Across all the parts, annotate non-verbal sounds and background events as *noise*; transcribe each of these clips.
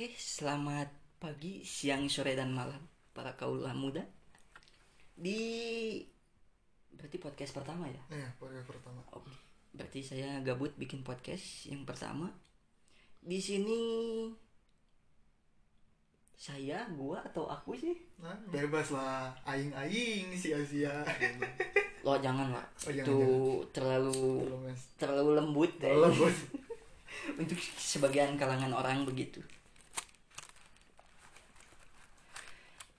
Oke, selamat pagi, siang, sore, dan malam para kaula muda. Di berarti podcast pertama ya? Iya, podcast pertama. Oke. Berarti saya gabut bikin podcast yang pertama. Di sini saya, gua atau aku sih? Nah, bebas lah. Aing-aing sia-sia. Lo jangan lah. Oh, jangan, Itu terlalu Belum, Mas. terlalu lembut deh. Tolong, Bos. Untuk sebagian kalangan orang begitu.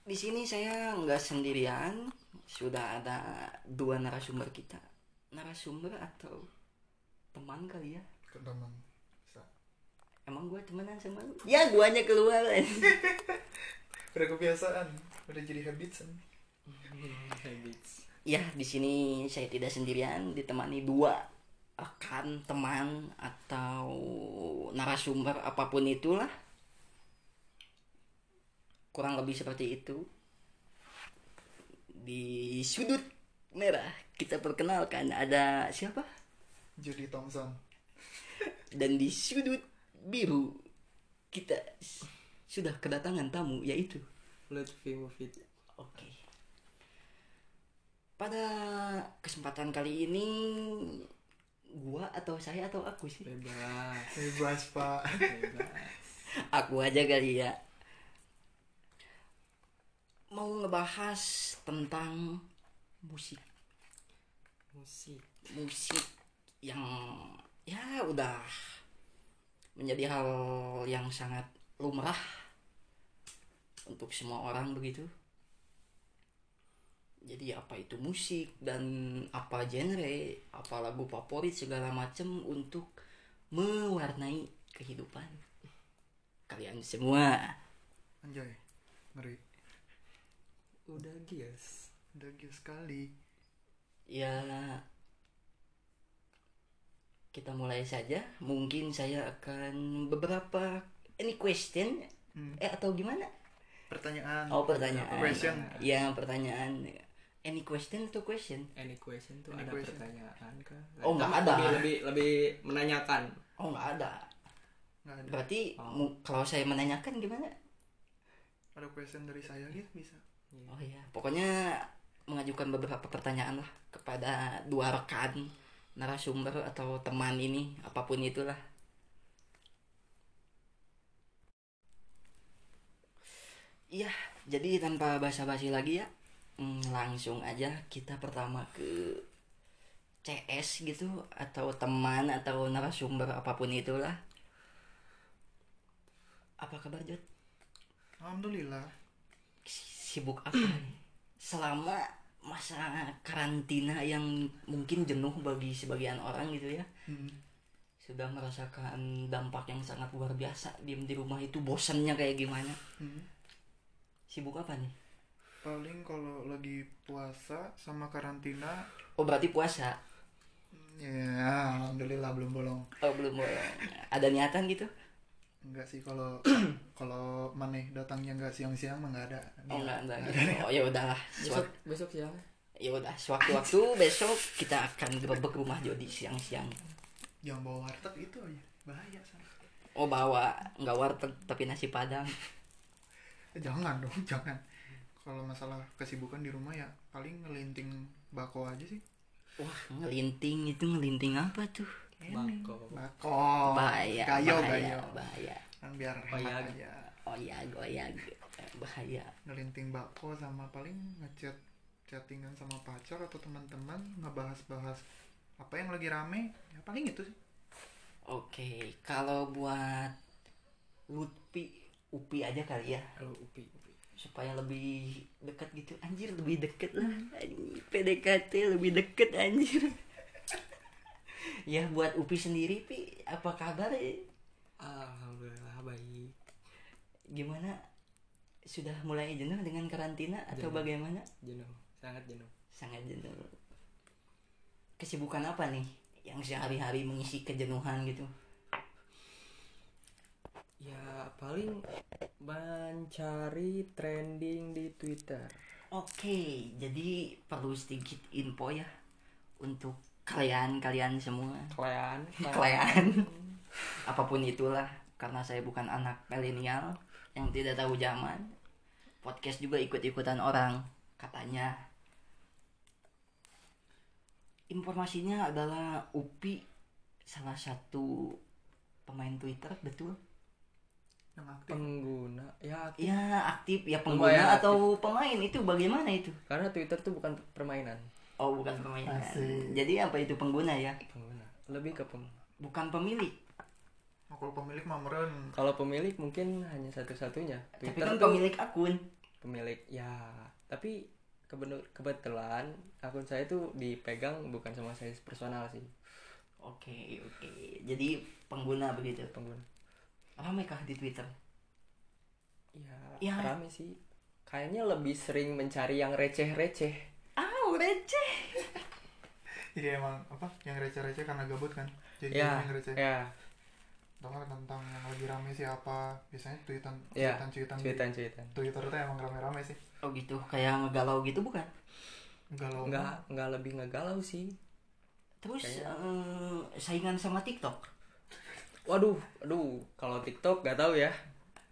Di sini saya nggak sendirian, sudah ada dua narasumber kita. Narasumber atau teman kali ya? Ke teman. Bisa. Emang gua temenan sama lu? Ya guanya keluar. *laughs* Udah kebiasaan. Udah jadi habits. kan? *laughs* habits ya di sini saya tidak sendirian, ditemani dua rekan teman atau narasumber apa pun itulah. Kurang lebih seperti itu. Di sudut merah kita perkenalkan ada siapa? Judy Thompson. Dan di sudut biru kita sudah kedatangan tamu yaitu Lutfi Mufid Oke. Pada kesempatan kali ini gua atau saya atau aku sih? bebas Bebas, Pak. bebas *laughs* Aku aja kali ya. Mau ngebahas tentang musik. musik Musik yang ya udah menjadi hal yang sangat lumrah untuk semua orang begitu. Jadi apa itu musik dan apa genre, apa lagu favorit segala macam untuk mewarnai kehidupan kalian semua. Anjay. Ngeri. Udah gias Udah gila sekali. Ya kita mulai saja. Mungkin saya akan beberapa any question Hmm. eh atau gimana? Pertanyaan. Oh pertanyaan. Question. Ya pertanyaan. Any question atau question? any question tuh Any ada question. pertanyaan kah Oh, nggak ada. lebih, lebih lebih menanyakan Oh nggak ada. Nggak ada. Berarti Oh. kalau saya menanyakan gimana? Ada question dari saya gitu bisa. Oh iya, pokoknya mengajukan beberapa pertanyaan lah kepada dua rekan narasumber atau teman ini apa pun itulah. Iya, jadi tanpa basa-basi lagi ya, mm, langsung aja kita pertama ke CS gitu atau teman atau narasumber apa pun itulah. Apa kabar Jod? Alhamdulillah. Sibuk apa nih? Selama masa karantina yang mungkin jenuh bagi sebagian orang gitu ya. Hmm. Sudah merasakan dampak yang sangat luar biasa. Diem di rumah itu bosannya kayak gimana? Hmm. Sibuk apa nih? Paling kalau lagi puasa sama karantina, Oh berarti puasa. ya alhamdulillah belum bolong. Oh belum boleh. Ada niatan gitu? Enggak sih kalau *clears throat* kalau maneh datangnya enggak siang-siang mah enggak ada. Oh enggak, enggak gitu. Oh ya udahlah. besok besok siapa Ya udah, sewaktu-waktu besok kita akan gerebek rumah Jody siang-siang. Jangan bawa warteg itu aja. Bahaya san. Oh bawa nggak warteg tapi nasi padang. Eh, jangan dong, *laughs* jangan. Kalau masalah kesibukan di rumah ya paling ngelinting bako aja sih. Wah ngelinting itu ngelinting apa tuh? Bangko Bako. bahaya Gayo, bahaya gayo. bahaya. Kan biar hemat aja. oh iya goyag. Eh, bahaya. Ngelinting bako sama paling ngechat chattingan sama pacar atau teman-teman ngebahas-bahas apa yang lagi rame. Ya paling itu sih. Oke kalau buat Lutfi Upi aja kali ya. Kalau upi upi. Supaya lebih dekat gitu. Anjir lebih deket lah. Anjir, PDKT lebih deket anjir ya buat Upi sendiri Pi apa kabar alhamdulillah baik. Gimana? Sudah mulai jenuh dengan karantina atau Jenuh. bagaimana? Jenuh sangat jenuh. Sangat jenuh. Kesibukan apa nih yang sehari-hari mengisi kejenuhan gitu? Ya paling mencari trending di Twitter. Oke, jadi perlu sedikit info ya untuk kalian kalian semua *laughs* kalian kalian apa pun itulah karena saya bukan anak milenial yang tidak tahu zaman. Podcast juga ikut-ikutan orang katanya. Informasinya adalah Upi salah satu pemain Twitter betul? yang aktif pengguna ya aktif. Ya aktif ya Lumayan pengguna aktif. atau pemain itu bagaimana itu? karena Twitter tuh bukan permainan Oh bukan pemain. Asik. Jadi apa itu pengguna ya? pengguna lebih ke pem Bukan pemilik. oh, kalau pemilik mah meren kalau pemilik mungkin hanya satu-satunya Tapi Twitter kan pemilik akun. pemilik ya tapi kebetulan akun saya tuh dipegang bukan sama saya personal sih Oke oke. Jadi pengguna begitu. pengguna Ramai kah di Twitter? ya, Ya. rame sih kayaknya lebih sering mencari yang receh-receh Receh. jadi emang apa yang receh-receh karena gabut kan jadi ya yang receh ya Atau nggak tentang yang lagi rame siapa biasanya tweetan ya tweetan tweetan cuitan-cuitan Twitter tuh emang rame-rame sih Oh gitu. Kayak ngegalau gitu bukan? galau nggak nggak lebih ngegalau sih Terus Kayak- eh, saingan sama TikTok. waduh aduh kalau TikTok nggak tahu ya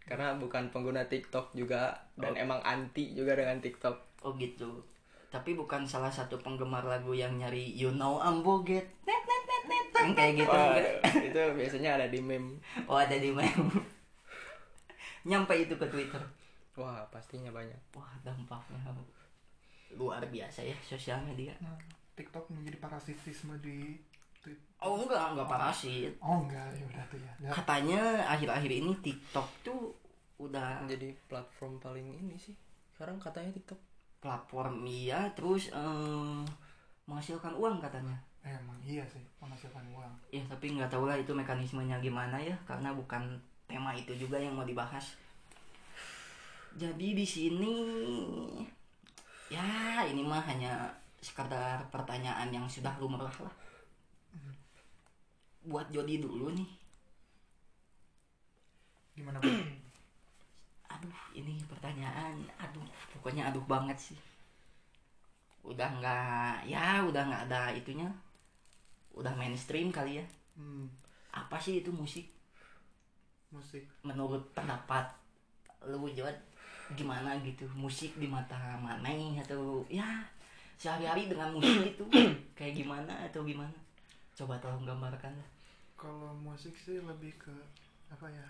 karena bukan pengguna TikTok juga dan Oh. emang anti juga dengan TikTok Oh gitu. Tapi bukan salah satu penggemar lagu yang nyari You Know I'm Boget. Net net net net. Yang kayak gitu. Wah, *laughs* enggak? itu biasanya ada di meme Oh ada di meme. Nyampe itu ke Twitter. wah pastinya banyak Wah dampaknya luar biasa ya sosial media. Nah, TikTok menjadi parasitisme di Oh enggak, enggak parasit. oh enggak ya udah tuh ya Ya, Katanya akhir-akhir ini TikTok tuh udah jadi platform paling ini sih sekarang katanya TikTok platform iya terus eh, menghasilkan uang katanya. emang iya sih menghasilkan uang Ya tapi nggak tahu lah itu mekanismenya gimana ya karena bukan tema itu juga yang mau dibahas. Jadi di sini ya ini mah hanya sekadar pertanyaan yang sudah lumrah lah. Buat Jody dulu nih. gimana Aduh, ini pertanyaan. Aduh, pokoknya aduh banget sih. Udah nggak, ya udah nggak ada itunya. Udah mainstream kali ya. hmm, Apa sih itu musik? musik Menurut pendapat lu Jod, gimana gitu? Musik di mata Maneh atau ya sehari-hari dengan musik itu *coughs* kayak gimana atau gimana? Coba tolong gambarkan kalau musik sih lebih ke apa ya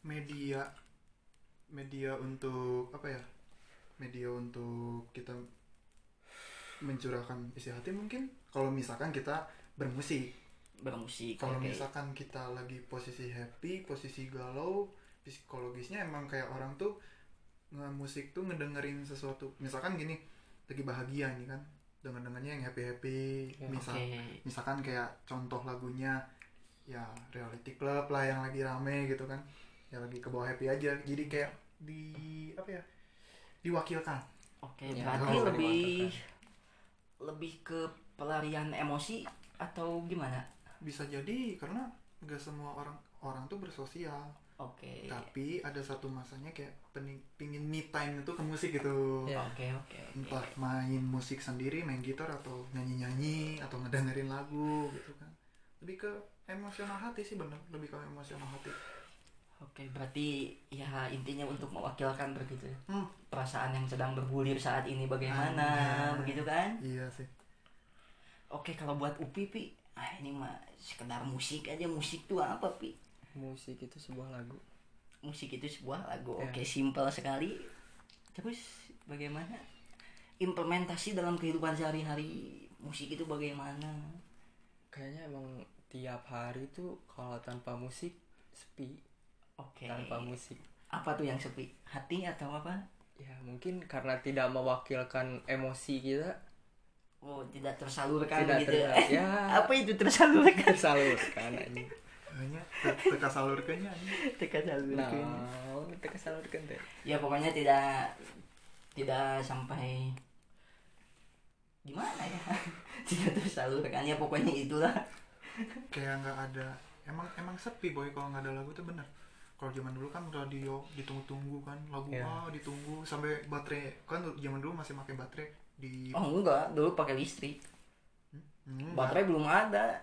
media media untuk apa ya media untuk kita mencurahkan isi hati mungkin? Kalau misalkan kita bermusik. Bermusik. kalau oke. misalkan kita lagi posisi happy posisi galau psikologisnya emang kayak orang tuh nge-musik tuh ngedengerin sesuatu. Misalkan gini lagi bahagia nih kan dengan dengannya yang happy happy Ya, misal misalkan kayak contoh lagunya ya reality club lah yang lagi rame gitu kan ya lagi ke bawah happy aja jadi kayak di apa ya diwakilkan Oke, Ya, berarti lebih lebih ke pelarian emosi atau gimana? bisa jadi karena nggak semua orang orang tuh bersosial Oke. tapi ada satu masanya kayak pening, pingin me time itu ke musik gitu Ya. Oke, oke, oke. entah main musik sendiri main gitar atau nyanyi nyanyi atau ngedengerin lagu gitu kan lebih ke emosional hati sih bener lebih ke emosional hati Oke, berarti ya intinya untuk mewakilkan begitu ya. hmm, perasaan yang sedang bergulir saat ini bagaimana, begitu kan? iya sih Oke, kalau buat Upi, Pi, ah ini mah sekedar musik aja. Musik tuh apa, Pi? musik itu sebuah lagu Musik itu sebuah lagu. Ya. Oke, simpel sekali. Terus bagaimana implementasi dalam kehidupan sehari-hari musik itu bagaimana? kayaknya emang tiap hari tuh kalau tanpa musik sepi Oke. tanpa musik Apa tuh yang sepi? Hati atau apa? ya mungkin karena tidak mewakilkan emosi kita Oh, tidak tersalurkan tidak gitu. ya *laughs* apa itu tersalurkan? tersalurkan kayaknya te- teka salurkannya ini Teka salurkan. nah tersalurkan teh ya pokoknya tidak tidak sampai gimana ya *laughs* tidak tersalurkan ya pokoknya itulah kayak nggak ada emang emang sepi boy kalau nggak ada lagu tuh bener kalau zaman dulu kan radio ditunggu-tunggu kan lagu Iya. A ditunggu sampai baterai kan zaman dulu masih pakai baterai di oh enggak dulu pakai listrik. Hmm, baterai belum ada.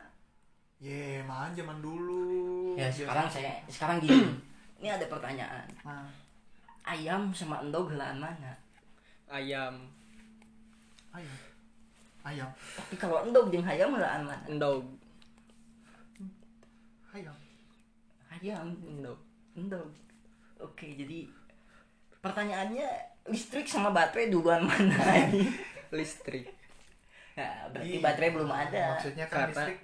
Ye, malah zaman dulu. Ya biasa. sekarang saya sekarang gini *clears throat* ini ada pertanyaan. Nah, ayam sama endog helaan mana? Ayam. Ayam? Ayam. Tapi kalau endog jeung ayam helaan mana? Endog ayam ayam endog endog oke jadi pertanyaannya listrik sama baterai duluan mana? *laughs* Listrik. Nah, berarti Iya. baterai belum ada. Maksudnya kan Karena- listrik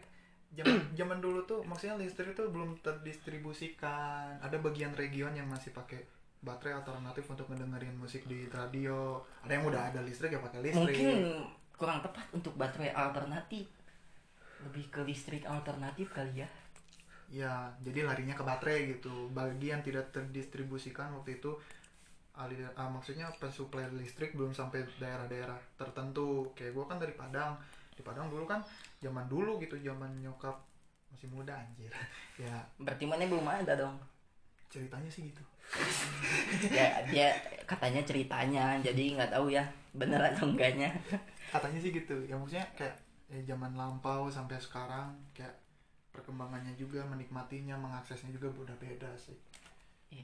zaman zaman dulu tuh maksudnya listrik tuh belum terdistribusikan. Ada bagian region yang masih pakai baterai alternatif untuk ngedengerin musik di radio. Ada yang udah ada listrik ya pakai listrik. Mungkin kurang tepat untuk baterai alternatif. Lebih ke listrik alternatif kali ya ya jadi larinya ke baterai gitu. Bagi yang tidak terdistribusikan waktu itu alir ah, maksudnya pensuplai listrik belum sampai daerah-daerah tertentu. Kayak gue kan dari Padang. Di Padang dulu kan zaman dulu gitu zaman nyokap masih muda anjir. *laughs* Ya. Berarti mana belum ada dong. Ceritanya sih gitu. *laughs* Ya dia katanya ceritanya jadi nggak tahu ya bener atau enggaknya. Katanya sih gitu. Ya maksudnya kayak ya, zaman lampau sampai sekarang kayak perkembangannya juga menikmatinya mengaksesnya juga udah beda sih. Iya.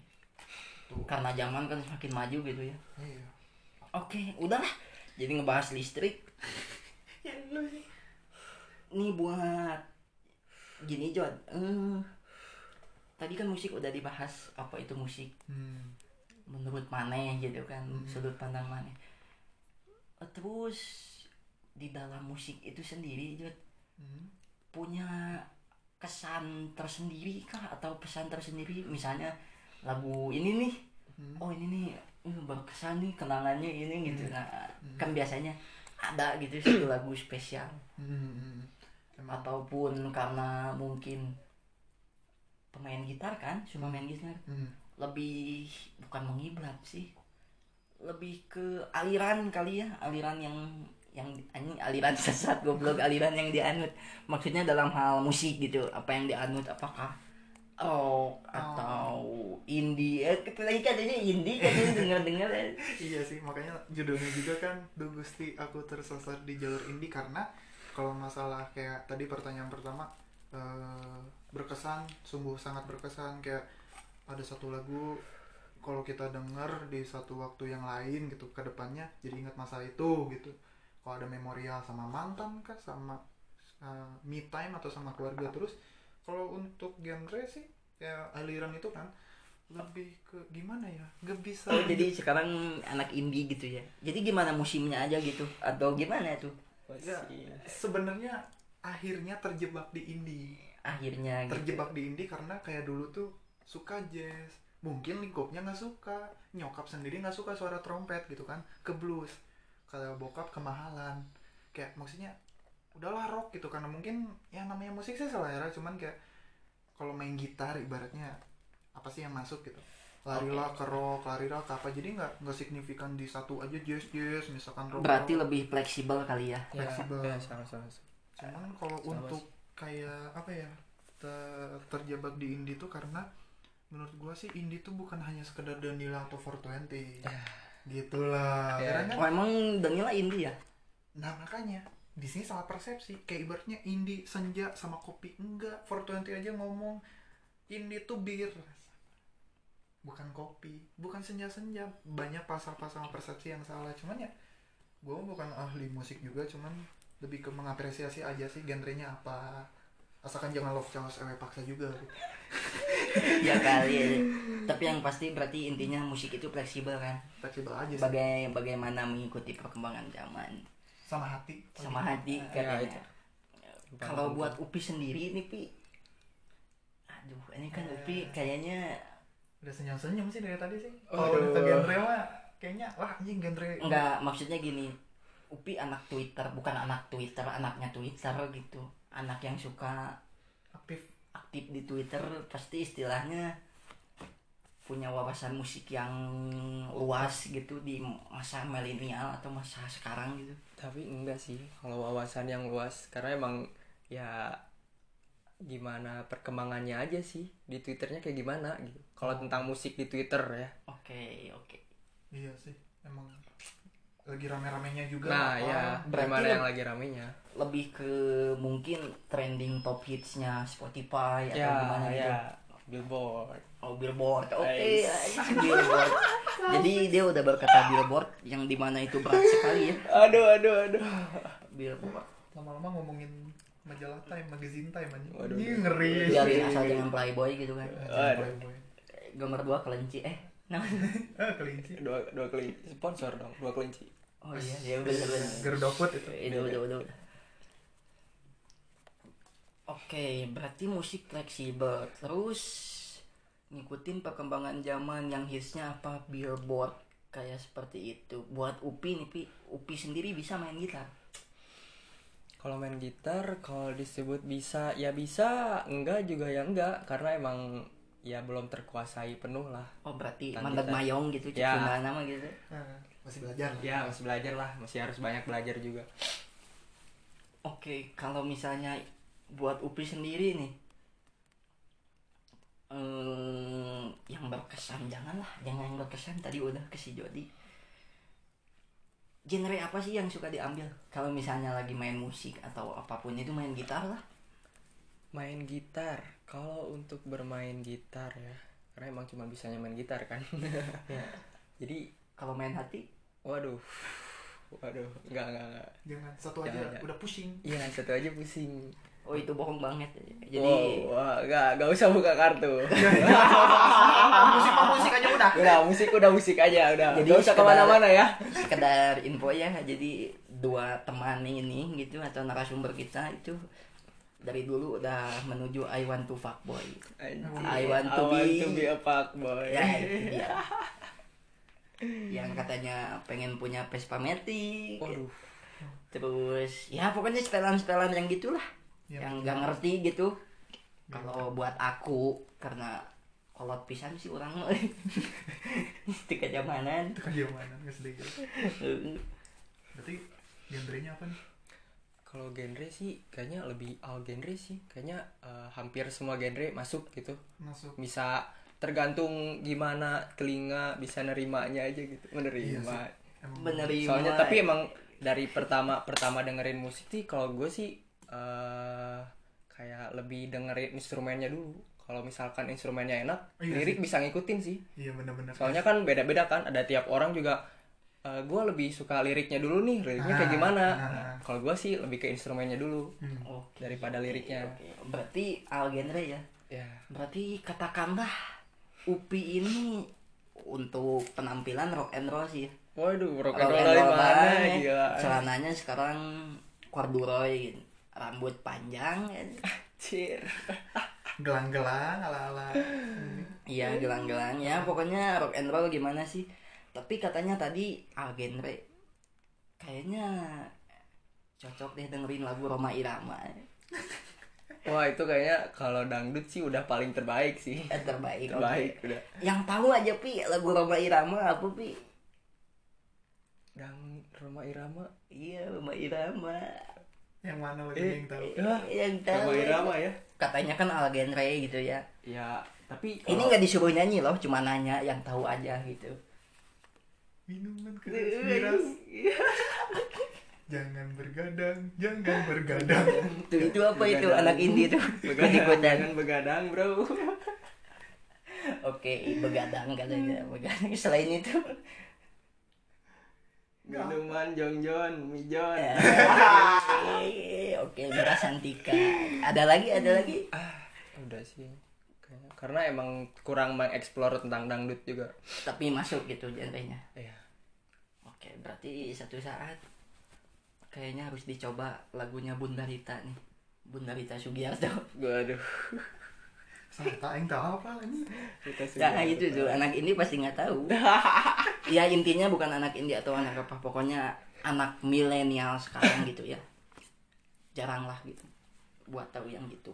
tuh. Karena zaman kan semakin maju gitu ya. Iya. Oke udahlah. Jadi ngebahas listrik. *laughs* Ya lu sih. Nih buat gini John. Eh, tadi kan musik udah dibahas apa itu musik? Hmm. menurut mana gitu kan Hmm. sudut pandang mana? Terus di dalam musik itu sendiri Jod, Hmm. punya kesan tersendiri kah? Atau pesan tersendiri? Misalnya lagu ini nih. Hmm. oh ini nih. Berkesan nih kenangannya ini gitu. Nah kan biasanya ada gitu satu lagu spesial. Hmm, hmm, hmm. Emang. Ataupun karena mungkin pemain gitar kan cuma main gitar. Hmm. lebih bukan mengiblat sih. Lebih ke aliran kali ya aliran yang yang ini aliran *laughs* sesat goblok aliran yang dianut. Maksudnya dalam hal musik gitu apa yang dianut apakah? Rock atau indie. Eh lagi katanya indie kan ini denger dengar *laughs* iya sih makanya judulnya juga kan Du Gusti aku tersesat di jalur indie. Karena kalau masalah kayak tadi pertanyaan pertama eh, berkesan sungguh sangat berkesan. Kayak ada satu lagu kalau kita denger di satu waktu yang lain gitu ke depannya jadi ingat masa itu gitu kalau ada memorial sama mantan kah sama uh, me time atau sama keluarga terus kalau untuk genre sih ya aliran itu kan lebih ke gimana ya nggak bisa oh jadi sekarang anak indie gitu ya jadi gimana musimnya aja gitu atau gimana tuh Ya, sebenarnya akhirnya terjebak di indie. akhirnya gitu Terjebak di indie karena kayak dulu tuh suka jazz. Mungkin lingkupnya nggak suka. Nyokap sendiri nggak suka suara trompet gitu kan. Ke blues. Kalau bokap kemahalan. Kayak maksudnya udahlah rock gitu karena mungkin ya namanya musik sih selera cuman kayak kalau main gitar ibaratnya apa sih yang masuk gitu? Larilah ke rock larilah ke apa jadi nggak nggak signifikan di satu aja jazz jazz misalkan rock berarti rock. lebih fleksibel kali ya? Ya, fleksibel. ya sama sama cuman kalau Sama. untuk kayak apa ya ter- terjebak di indie tuh karena menurut gua sih indie tuh bukan hanya sekedar Danila atau 420 gitulah. Ya. karena oh emang Danila indie ya? Nah makanya. Di sini salah persepsi. Kayak ibaratnya indie senja sama kopi. Enggak. 420 aja ngomong indie tuh bir. Bukan kopi. Bukan senja-senja. Banyak pasal-pasal persepsi yang salah. Cuman ya gue bukan ahli musik juga. Cuman lebih ke mengapresiasi aja sih genrenya apa. Asalkan jangan love chaos ewe paksa juga *laughs* *laughs* ya kali. Ya. tapi yang pasti berarti intinya musik itu fleksibel kan? Fleksibel aja sih. Bagai, bagaimana mengikuti perkembangan zaman. Sama hati. Sama hati Ya, katanya. Itu. kalau buat Upi sendiri ini Pi. Aduh ini kan Eh. Upi kayaknya udah senyum-senyum sih dari tadi sih. Aduh. kalau udah ke genre mah kayaknya wah anjing genre. Enggak maksudnya gini. Upi anak Twitter bukan anak Twitter anaknya Twitter gitu. Anak yang suka aktif di Twitter pasti istilahnya punya wawasan musik yang luas gitu di masa milenial atau masa sekarang gitu. Tapi enggak sih kalau wawasan yang luas karena emang ya gimana perkembangannya aja sih di twitternya kayak gimana gitu. Kalau tentang musik di twitter ya. Oke oke. Iya sih emang lagi rame-ramenya juga. Nah apa. ya berarti gimana yang lagi ramenya? lebih ke mungkin trending top hitsnya Spotify atau ya gimana gitu. ya. Billboard. Oh billboard. Oke. Nice. ya, *laughs* billboard. Jadi dia udah berkata billboard yang di mana itu berat sekali ya. *laughs* Aduh aduh aduh. Billboard. Lama-lama ngomongin majalah Time, magazine Time aja. Waduh. Ini ngeri. biarin asal jangan playboy gitu kan. Jangan playboy. gambar dua kelinci eh. *laughs* Nah. Ah, kelinci. dua dua kelinci. Sponsor dong dua kelinci oh iya ya udah udah udah. Garuda Food itu. udah udah udah, udah. oke berarti musik fleksibel. Terus ngikutin perkembangan zaman yang hitsnya apa? Billboard kayak seperti itu. Buat upi nih pi. Upi sendiri bisa main gitar? Kalau main gitar kalau disebut bisa ya bisa. Enggak juga ya enggak. Karena emang ya belum terkuasai penuh lah. Oh berarti mandek gitar. mayong gitu Ya. cuma nama gitu masih belajar. ya masih belajar lah masih harus banyak belajar juga Oke, kalau misalnya buat Upi sendiri nih, eh, yang berkesan janganlah, jangan yang berkesan tadi udah ke si Jody. Genre apa sih yang suka diambil? Kalau misalnya lagi main musik atau apa pun itu main gitar lah. main gitar kalau untuk bermain gitar ya karena emang cuma bisanya main gitar kan Ya. *laughs* jadi Kalau main hati, waduh. Waduh. Enggak enggak enggak Jangan satu aja Jangan, jangan. udah pusing. iya satu aja pusing. Oh itu bohong banget. Jadi wow, wah, enggak enggak usah buka kartu. *laughs* Musik musik aja udah. udah musik udah musik aja udah. Jadi Nggak usah ke mana-mana ya. sekedar info ya, jadi dua teman ini gitu atau narasumber kita itu dari dulu udah menuju I want to fuck boy. Anjir, I want to be- a fuckboy ya itu dia *laughs* yang katanya pengen punya Vespa Matic. Waduh. Terus ya pokoknya setelan-setelan yang gitulah. Ya, yang gak ngerti gitu. Kalau buat aku karena kolot pisan sih orang di *laughs* kejamanan. Itu kayak mana SD gitu. Berarti genrenya apa nih? kalau genre sih kayaknya lebih all genre sih. Kayaknya eh, hampir semua genre masuk gitu. Masuk. bisa tergantung gimana telinga bisa nerimanya aja gitu. Menerima. Iya menerima soalnya tapi emang dari pertama pertama dengerin musik sih kalau gue sih eh kayak lebih dengerin instrumennya dulu. Kalau misalkan instrumennya enak Iya lirik bisa ngikutin sih. Iya benar-benar. soalnya kan beda-beda kan ada tiap orang juga gue lebih suka liriknya dulu nih liriknya kayak Ah, gimana. ah, ah. kalau gue sih lebih ke instrumennya dulu Hmm. Daripada liriknya. oke. berarti all genre ya? Ya berarti katakanlah Upi ini untuk penampilan rock and roll sih waduh rock and Rock roll and dari roll mana banget. gila celananya sekarang corduroy rambut panjang. Cir. *laughs* Gelang-gelang ala-ala. iya gelang-gelang ya pokoknya rock and roll gimana sih tapi katanya tadi all genre kayaknya cocok deh dengerin lagu Roma Irama wah itu kayaknya kalau dangdut sih udah paling terbaik sih. Eh, terbaik terbaik oke. udah. Yang tahu aja pi lagu Roma Irama apa pi? Dang Roma Irama? Iya Roma Irama. Yang mana lagi Eh, yang tahu? Wah, yang tahu. Roma Irama ya. Katanya kan all genre gitu ya. Ya tapi ini nggak disuruh nyanyi loh cuma nanya yang tahu aja gitu. Minuman keras miras. *laughs* Jangan bergadang, jangan bergadang. *laughs* itu itu apa itu Begadang. anak indie tuh begadang. Jangan begadang bro. *laughs* Oke begadang katanya begadang. Selain itu? Minuman jongjon mijon. Eh, *laughs* oke beras antika. Ada lagi ada lagi? Ah udah sih. Kayaknya. Karena emang kurang mengeksplor tentang dangdut juga. Tapi masuk gitu genrenya iya. Oke berarti satu saat kayaknya harus dicoba lagunya Bunda Rita nih Bunda Rita Sugiarto *laughs* waduh Sata yang tahu apa ini? kita Nah itu tuh anak ini pasti nggak tahu. *laughs* ya intinya bukan anak indie atau anak apa, pokoknya anak milenial sekarang gitu ya. Jarang lah gitu buat tahu yang gitu.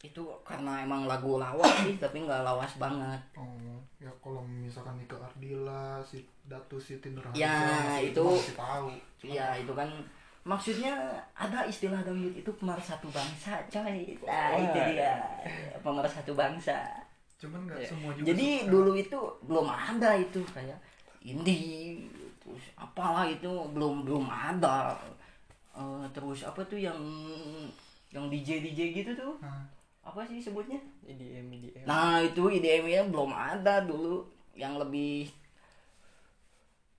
Itu karena emang lagu lawas sih, tapi nggak lawas banget. Oh, ya kalau misalkan Nika Ardila, si Datu Siti Nurhaliza, Ya, si itu- masih tahu. Cuma Ya itu kan maksudnya ada istilah dangdut itu pemersatu bangsa, coy. Nah itu dia pemersatu bangsa. cuman nggak Ya. semua juga Jadi suka. dulu itu belum ada itu kayak indie terus apalah itu belum belum ada Eh, terus apa tuh yang yang DJ DJ gitu tuh Nah, apa sih sebutnya EDM EDM nah itu IDM nya belum ada dulu yang lebih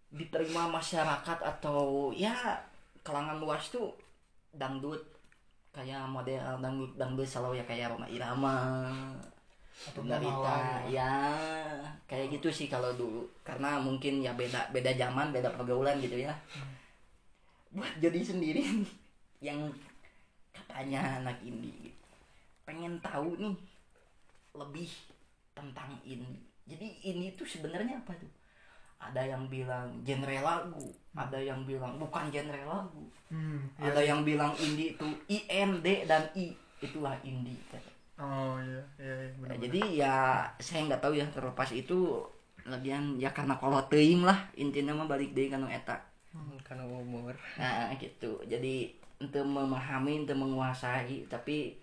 diterima masyarakat atau ya kalangan luas tuh dangdut kayak model dangdut dangdut selalu ya kayak Roma Irama Atau Bunda Rita Mawar. ya kayak gitu sih kalau dulu karena mungkin ya beda beda zaman beda pergaulan gitu ya buat jadi sendiri *laughs* yang katanya anak indie gitu. pengen tahu nih lebih tentang indie jadi ini tuh sebenarnya apa tuh ada yang bilang genre lagu ada yang bilang bukan genre lagu. Hmm, iya ada sih. yang bilang indie itu IND dan I itulah indie. Oh iya iya, iya Ya, benar jadi ya saya nggak tahu ya terlepas itu lagian ya karena kalau teing lah intinya mah balik deh kanu eta. Karena umur. Nah gitu. Jadi untuk memahami untuk menguasai tapi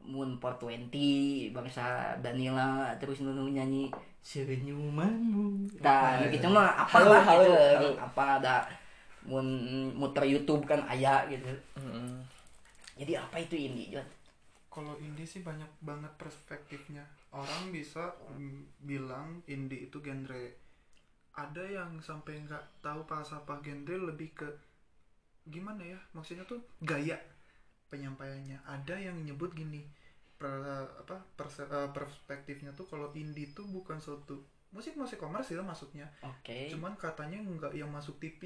Moon 420 bangsa Danila terus nunu nyanyi senyumanmu nah gitu mah apa Halo, lah halo, gitu. Halo. apa ada mun muter YouTube kan ayah gitu. Jadi apa itu indie Jon? kalau indie sih banyak banget perspektifnya. Orang bisa bilang indie itu genre. Ada yang sampai nggak tahu pas apa genre lebih ke gimana ya? Maksudnya tuh gaya penyampaiannya. Ada yang nyebut gini per- apa perse- eh, perspektifnya tuh kalau indie tuh bukan suatu musik musik komersil maksudnya oke. Cuman katanya nggak yang masuk TV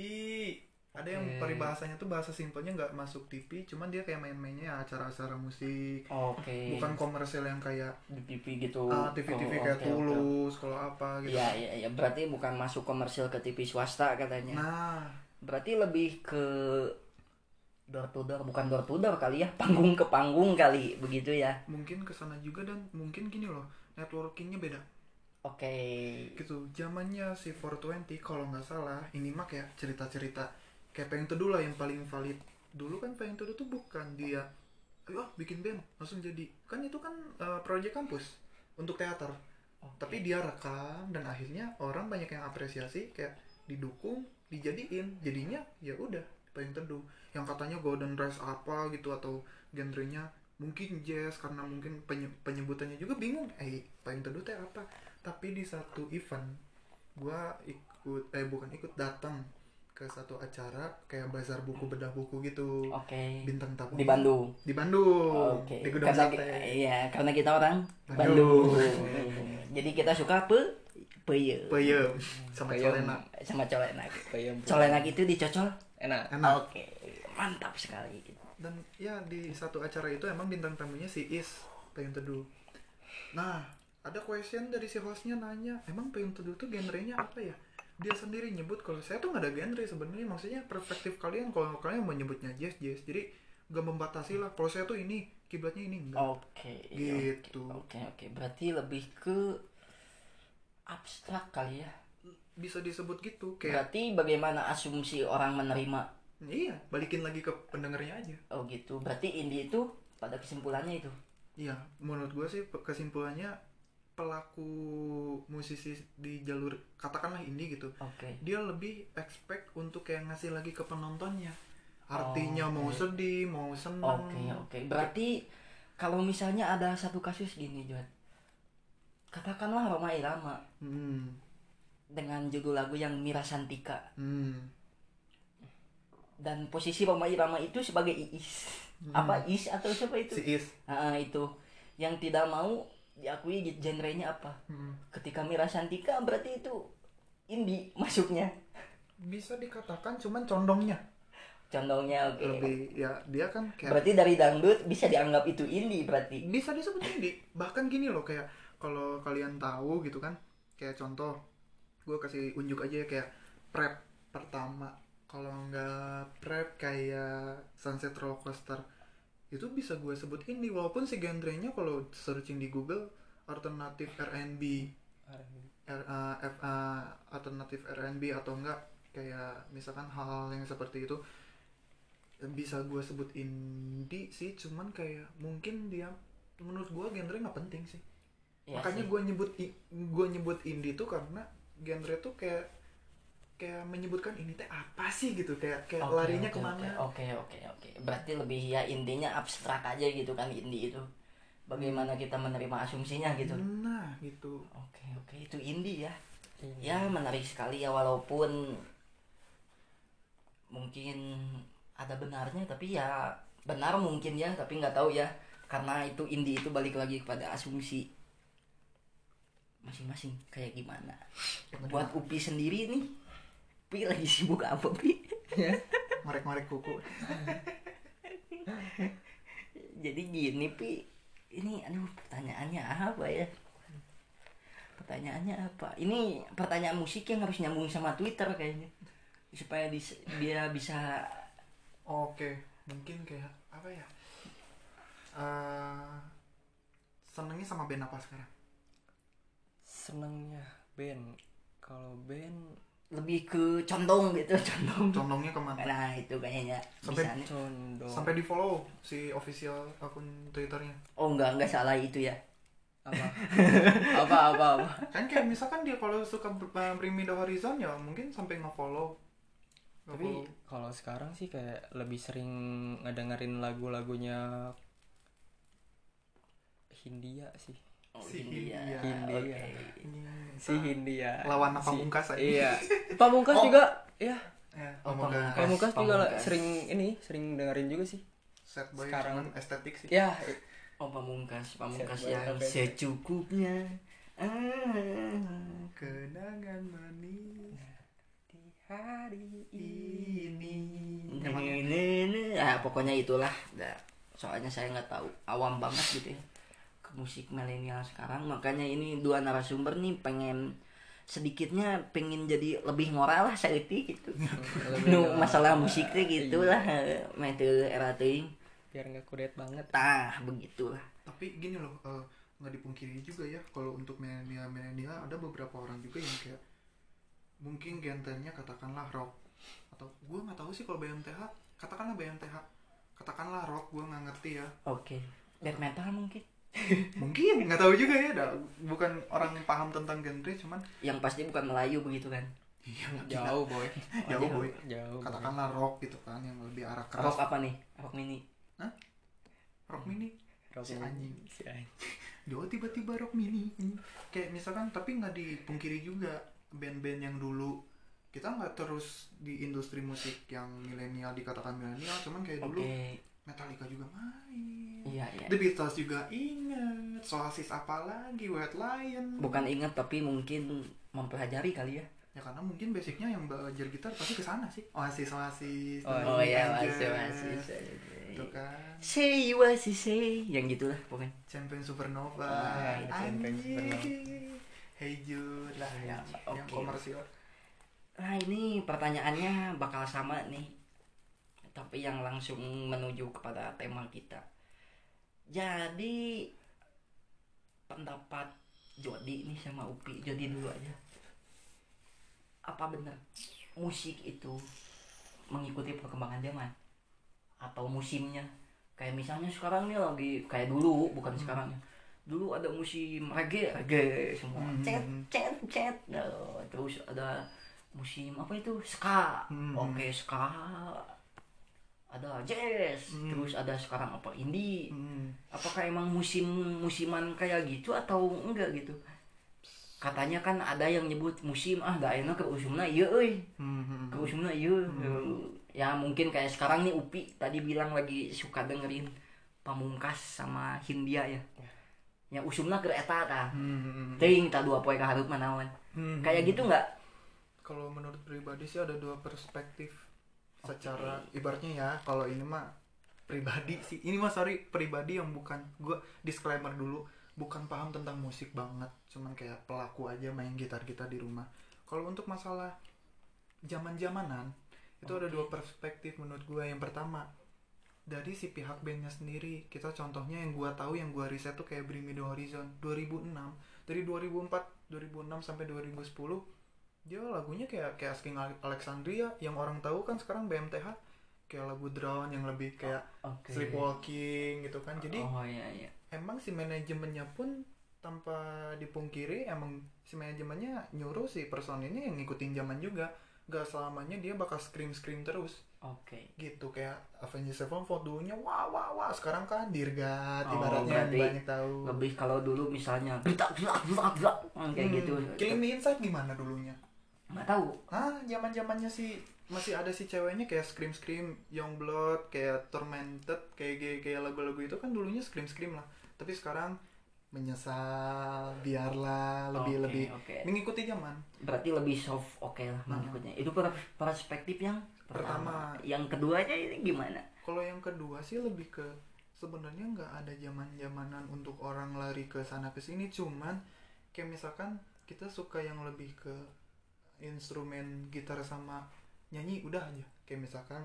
ada yang peribahasanya tuh bahasa simpelnya nggak masuk TV cuman dia kayak main-mainnya ya acara-acara musik. Oke. Bukan komersil yang kayak di TV gitu. ah, TV-TV Oh, kayak oke. tulus kalau apa gitu. Iya, iya, iya. Berarti bukan masuk komersil ke TV swasta katanya. nah. Berarti lebih ke door to door, bukan door to door kali ya, *laughs* panggung ke panggung kali, begitu ya. mungkin ke sana juga dan mungkin gini loh networkingnya beda Oke. gitu zamannya si 420 kalau nggak salah ini mak ya cerita-cerita kayak pengen teduh lah yang paling valid dulu kan pengen teduh tuh bukan dia ayo ah, bikin band langsung jadi kan itu kan eh, proyek kampus untuk teater Oke. tapi dia rekam dan akhirnya orang banyak yang apresiasi kayak didukung dijadiin jadinya ya udah pengen teduh yang katanya golden rice apa gitu atau genrenya mungkin jazz karena mungkin penye- penyebutannya juga bingung eh pengen teduh teh apa tapi di satu event gua ikut eh bukan ikut datang ke satu acara kayak bazar buku bedah buku gitu Oke. bintang tamu Di Bandung. di Bandung Oke. di gudang Karena sate iya, karena kita orang Bandung. Bandung. Jadi kita suka pe peye. peyem sama Peyem. colena Sama colenak. kayak Colenak itu dicocol. Enak enak Oke. Mantap sekali. dan ya di satu acara itu emang bintang tamunya si Is pengen teduh nah ada question dari si hostnya nanya emang pengen teduh tuh genrenya apa ya dia sendiri nyebut kalau saya tuh nggak ada genre sebenarnya maksudnya perspektif kalian kalau kalian mau nyebutnya jazz jazz jadi gak membatasi lah kalau saya tuh ini kiblatnya ini enggak Oke. Gitu. Oke, oke. Berarti lebih ke abstrak kali ya. Bisa disebut gitu kayak Berarti bagaimana asumsi orang menerima? iya balikin lagi ke pendengarnya aja Oh gitu. Berarti indie itu pada kesimpulannya itu. iya menurut gue sih kesimpulannya pelaku musisi di jalur katakanlah indie gitu Oke. dia lebih expect untuk kayak ngasih lagi ke penontonnya artinya Oh, mau sedih mau senang Oke, oke. Berarti kalau misalnya ada satu kasus gini, Juan. Katakanlah Roma Irama hmm, dengan judul lagu yang Mira Santika hmm, dan posisi Roma Irama itu sebagai Iis. Hmm. Apa Is atau siapa itu? si Is Ah, itu yang tidak mau diakui genrenya apa? Hmm. Ketika Mira Santika berarti itu indie masuknya. bisa dikatakan cuman condongnya Contohnya oke. lebih ya dia kan kayak Berarti dari dangdut bisa dianggap itu indie berarti. bisa disebut indie bahkan gini loh kayak kalau kalian tahu gitu kan kayak contoh gue kasih unjuk aja ya kayak prep pertama. Kalau nggak prep kayak sunset roller coaster itu bisa gue sebut indie walaupun si genrenya kalau searching di Google alternatif R&B R, uh, F, uh, alternatif R&B atau enggak kayak misalkan hal-hal yang seperti itu bisa gue sebut indie sih. Cuman kayak mungkin dia menurut gue genre nggak penting sih. Ya makanya gue nyebut gue nyebut indie tuh karena genre tuh kayak kayak menyebutkan ini teh apa sih gitu kayak kayak Oke, larinya oke, ke mana Oke, oke, oke. Berarti lebih ya intinya abstrak aja gitu kan indie itu. Bagaimana kita menerima asumsinya gitu. nah gitu Oke, oke. Itu indie ya. Iya. Ya, menarik sekali ya walaupun mungkin ada benarnya tapi ya benar mungkin ya, tapi nggak tahu ya. Karena itu indie itu balik lagi kepada asumsi masing-masing kayak gimana. Buat Upi sendiri nih, Upi lagi sibuk apa, Pi? marek-marek kuku. Jadi gini pi ini aduh pertanyaannya apa ya? Pertanyaannya apa? Ini pertanyaan musik yang harus nyambung sama Twitter kayaknya. Supaya dis- dia bisa oke mungkin kayak apa ya? Eh senengnya sama band apa sekarang senengnya. Band kalau band lebih ke condong gitu *laughs* condong. Condongnya ke mana? Nah itu kayaknya Sampai- bisa nih. condong. Sampai di follow si official akun twitternya. Oh enggak enggak salah itu ya. Apa? *laughs* Apa apa apa? Kan kayak misalkan dia kalau suka ber- Bring Me The Horizon ya mungkin sampai nge-follow. Tapi kalau sekarang sih kayak lebih sering ngedengerin lagu-lagunya Hindia sih oh, Si Hindia. Hindia. Ini si Hindia. Lawan Si- Pamungkas aja. iya. *laughs* Pamungkas Oh. juga ya. Ya, Oh, Pamungkas. Pamungkas. Juga lah, Pamungkas. sering ini sering dengerin juga sih. Sad boy Sekarang- estetik sih. Ya. Oh pamungkas. Pamungkas Siapa yang secukupnya. Ah. kenangan manis di hari ini. Ini, ah, pokoknya itulah. Dah. Soalnya saya nggak tahu, awam banget gitu ya musik milenial sekarang. Makanya ini dua narasumber nih pengen sedikitnya pengen jadi lebih ngora lah saya gitu. *laughs* Nu masalah musiknya gitulah, metode era teuing. biar nggak kudet banget Tah, begitulah. tapi gini loh eh, nggak dipungkiri juga ya kalau untuk milenial milenial ada beberapa orang juga yang kayak mungkin genrenya katakanlah rock atau gue nggak tahu sih kalau BMTH katakanlah BMTH katakanlah rock gue nggak ngerti ya Oke. Death metal mungkin. Mungkin nggak tahu juga ya dah. bukan orang paham tentang genre cuman Yang pasti bukan Melayu begitu kan. iya *laughs* jauh boy jauh boy jauh boy. katakanlah rock gitu kan yang lebih arah Rock keras apa nih? Rock mini. rock mini Rock Si anjing. si anjing *laughs* Yo tiba-tiba rock mini kayak misalkan tapi nggak dipungkiri juga band-band yang dulu kita nggak terus di industri musik yang milenial dikatakan milenial cuman kayak Oke. dulu Metallica juga main Iya, iya. The Beatles juga inget Oasis apa lagi White Lion Bukan ingat tapi mungkin mempelajari kali ya. ya karena mungkin basicnya yang belajar gitar pasti ke sana sih Oasis Oasis Oh, Oh iya, Angel, masih masih. itu kan Say you was say yang gitulah pokoknya. Champion Supernova Ah, iya, Champion. Supernova. Hey Jude lah Ya, yang, yang oke. komersial Nah ini pertanyaannya bakal sama nih Tapi yang langsung menuju kepada tema kita. Jadi Pendapat Jody nih sama Upi Jody dulu aja. Apa benar musik itu mengikuti perkembangan zaman Atau musimnya? Kayak misalnya sekarang nih lagi Kayak dulu bukan sekarang ya. Dulu ada musim reggae Reggae semua. Hmm. Cet cet cet. Nah, Terus ada musim apa itu? Ska. Hmm. oke ska ada jazz Hmm. terus ada sekarang apa indie Hmm. apakah emang musim musiman kayak gitu atau enggak gitu katanya kan ada yang nyebut musim ah gak enak ke usumna iya euy Hmm. ke usumna iya ya mungkin kayak sekarang nih Upi tadi bilang lagi suka dengerin Pamungkas sama Hindia ya ya usumna ke eta tah Hmm. teuing tah dua poe kahareup manawan Hmm. kayak gitu nggak kalau menurut pribadi sih ada dua perspektif secara ibaratnya ya kalau ini mah pribadi sih. Ini mah sorry pribadi yang bukan gue disclaimer dulu bukan paham tentang musik banget cuman kayak pelaku aja main gitar gitar di rumah. Kalau untuk masalah zaman zamanan itu ada dua perspektif menurut gue yang pertama dari si pihak bandnya sendiri. Kita contohnya yang gua tahu yang gua riset tuh kayak Bring Me The Horizon 2006 dari 2004 2006 sampai 2010 dia lagunya kayak kayak Asking Alexandria yang orang tahu kan sekarang BMTH kayak lagu Drown yang lebih kayak oke. sleepwalking gitu kan. Jadi oh iya iya. emang si manajemennya pun tanpa dipungkiri emang si manajemennya nyuruh si personilnya yang ngikutin zaman juga. Nggak selamanya dia bakal scream scream terus. Oke. gitu kayak Avengers Sevenfold dulunya wah wah wah. Sekarang kan Dirgat Oh, ibaratnya banyak tahu. Lebih kalau dulu misalnya *laughs* kayak Hmm, gitu. Killing Me Inside gimana dulunya Nggak tahu. ah zaman zamannya sih masih ada si ceweknya kayak scream scream Young Blood kayak Tormented kayak kayak, kayak lagu-lagu itu kan dulunya scream scream lah tapi sekarang menyesal biarlah lebih Oke, lebih oke. mengikuti zaman Berarti lebih soft oke lah Nah. mengikutnya. Itu per- perspektif yang pertama. Pertama. Yang keduanya ini gimana? Kalau yang kedua sih lebih ke sebenarnya nggak ada zaman zamanan untuk orang lari ke sana ke sini cuman kayak misalkan kita suka yang lebih ke instrumen gitar sama nyanyi udah aja. Kayak misalkan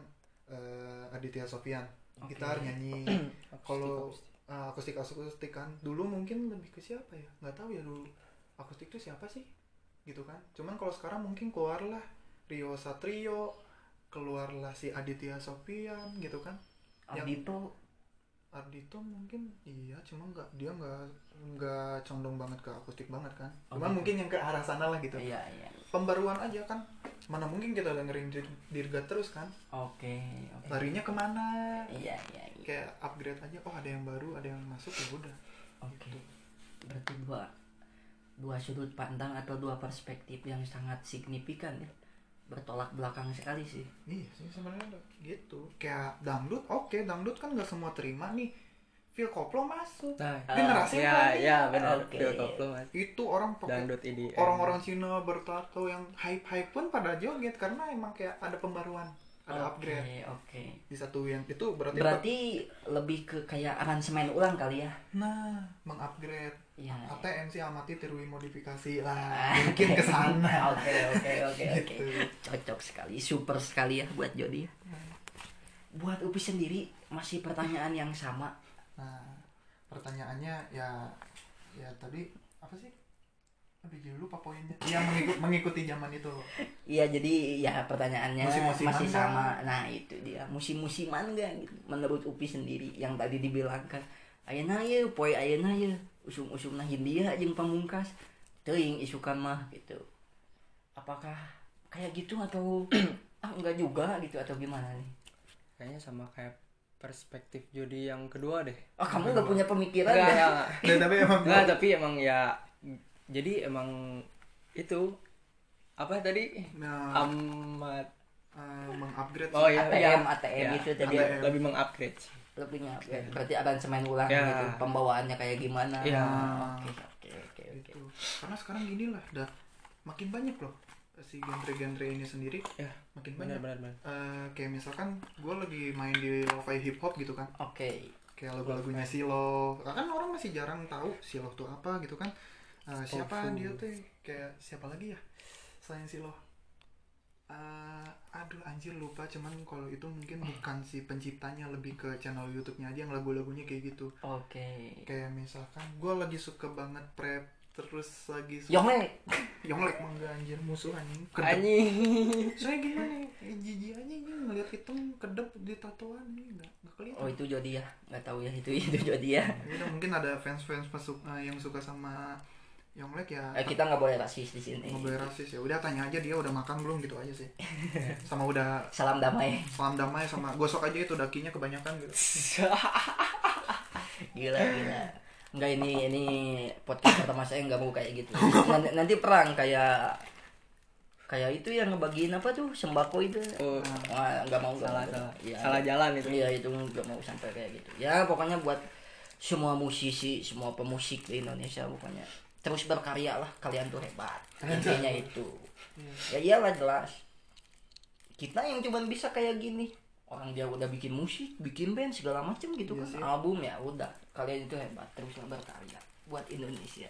eh, Aditya Sofyan Oke. gitar nyanyi. *clears throat* Kalau akustik. uh, akustik akustik kan. Dulu mungkin lebih ke siapa ya? Nggak tahu ya dulu. Akustik itu siapa sih? Gitu kan. Cuman kalau sekarang mungkin keluarlah Rio Satrio keluarlah si Aditya Sofyan gitu kan. Yang- Ardito mungkin iya cuma nggak dia nggak nggak condong banget ke akustik banget kan Oh, cuman gitu. mungkin yang ke arah sana lah gitu iya iya. pembaruan aja kan mana mungkin kita dengerin Dir- Dirgat terus kan Oke, oke. larinya ke mana Iya iya iya. kayak upgrade aja oh ada yang baru ada yang masuk ya udah Oke. Berarti dua dua sudut pandang atau dua perspektif yang sangat signifikan ya. Bertolak belakang sekali sih. Iya sih sebenarnya gitu. Kayak dangdut, oke dangdut kan nggak semua terima nih. Phil Koplo masuk. Nah, Generasi ya, ya benar. Oke. Phil Koplo mas. Itu orang pakai Dangdut IDM. orang-orang Cina bertato yang hype-hype pun pada joget karena emang kayak ada pembaruan, ada Oke, upgrade. Oke. Di satu yang itu berarti, Berarti lebih ke kayak aransemen ulang kali ya. nah mengupgrade Iya. ATM sih amati tiruin modifikasi lah *laughs* mungkin ke sana *laughs* Oke oke oke oke. Gitu. Cocok sekali, super sekali ya buat Jody ya. Buat Upi sendiri masih pertanyaan yang sama. nah pertanyaannya ya ya tadi apa sih Aduh jadi lupa poinnya yang mengikut, mengikuti zaman itu loh *laughs* Iya jadi ya pertanyaannya Musim-musiman masih sama. Nah itu dia musim-musiman gak gitu. Menurut Upi sendiri yang tadi dibilangkan Ayeuna ye, poe ayeuna ye, usum-usumna Hindia jeung pamungkas. Teuing isukan mah gitu. Apakah kayak gitu atau *clears throat* ah enggak juga gitu atau gimana nih? Kayaknya sama kayak perspektif Jody yang kedua deh. Oh kamu nggak punya pemikiran Enggak, ya? enggak. Dan tapi emang *laughs* Enggak, tapi emang ya jadi emang itu apa tadi nah, amat eh, mengupgrade oh ya ATM, ya, ATM ya, itu tadi ATM. lebih mengupgrade sih. Lebihnya. Ya, berarti aransemen ulang Ya. gitu pembawaannya kayak gimana? Ya. oke oke oke gitu. Karena sekarang gini lah dah makin banyak loh si genre-genre ini sendiri. Ya, makin benar banyak. Benar benar. Eh, kayak misalkan gue lagi main di lo-fi hip hop gitu kan. Oke. Kayak lagu-lagunya Silo. Kan orang masih jarang tahu Silo tuh apa gitu kan. Eh, siapa dia tuh? Kayak siapa lagi ya selain Silo Eh, aduh anjir lupa. Cuman kalau itu mungkin bukan si penciptanya lebih ke channel YouTube-nya aja yang lagu-lagunya kayak gitu. Oke. Kayak misalkan gue lagi suka banget prep terus lagi suka Yongle Yonglek mangga anjir musuh anjing. Kedep. Anjing. saya gimana ya? Jijik aja nih ngeliat hitam kedep di tatoan nih nggak nggak kelihatan. Oh itu Jody ya. Nggak tahu ya itu *laughs* itu Jody ya. Ya mungkin ada fans-fans pesuk eh, yang suka sama Yonglek ya. Eh, kita nggak boleh rasis di sini. Nggak boleh rasis ya. Udah tanya aja dia udah makan belum gitu aja sih. *laughs* Sama udah salam damai. salam damai sama gosok aja itu dakinya kebanyakan gitu. *laughs* Gila gila. Enggak ini ini podcast pertama saya nggak mau kayak gitu. Nanti, nanti perang kayak kayak itu yang ngebagiin apa tuh? Sembako itu. Oh, Wah, nggak mau nggak salah mau. salah. Iya. Salah jalan itu. Iya itu nggak mau sampai kayak gitu. Ya pokoknya buat semua musisi, semua pemusik di Indonesia pokoknya terus berkarya lah kalian tuh hebat. *laughs* Intinya itu. Ya iyalah jelas. Kita yang cuman bisa kayak gini. Orang dia udah bikin musik, bikin band segala macam gitu Iya kan. sih. Album ya udah. Kalian itu hebat teruslah berkarya buat Indonesia.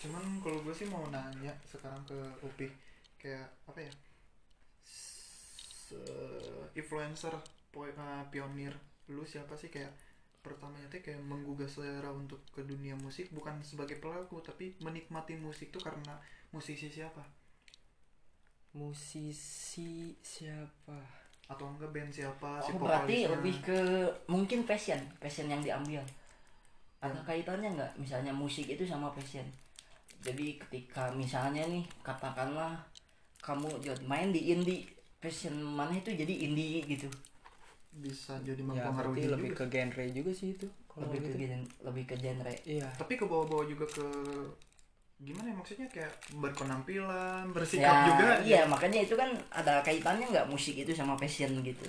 cuman kalau gue sih mau nanya sekarang ke Upi kayak apa ya Se- influencer eh, pionir lu siapa sih kayak pertamanya tuh kayak menggugah selera untuk ke dunia musik bukan sebagai pelaku tapi menikmati musik tuh karena musisi siapa Musisi siapa? atau enggak band siapa si Oh, berarti vokalisnya. lebih ke mungkin passion, passion yang diambil. Ada kaitannya nggak? Misalnya musik itu sama passion. Jadi ketika misalnya nih katakanlah kamu Jod, main di indie passion mana itu jadi indie gitu bisa jadi ya mempengaruhi berarti lebih juga ke genre juga sih itu kalau lebih ke gitu gen- lebih ke genre. Iya. Tapi ke bawah-bawah juga ke gimana ya maksudnya kayak berpenampilan bersikap ya juga iya makanya itu kan ada kaitannya nggak musik itu sama passion gitu.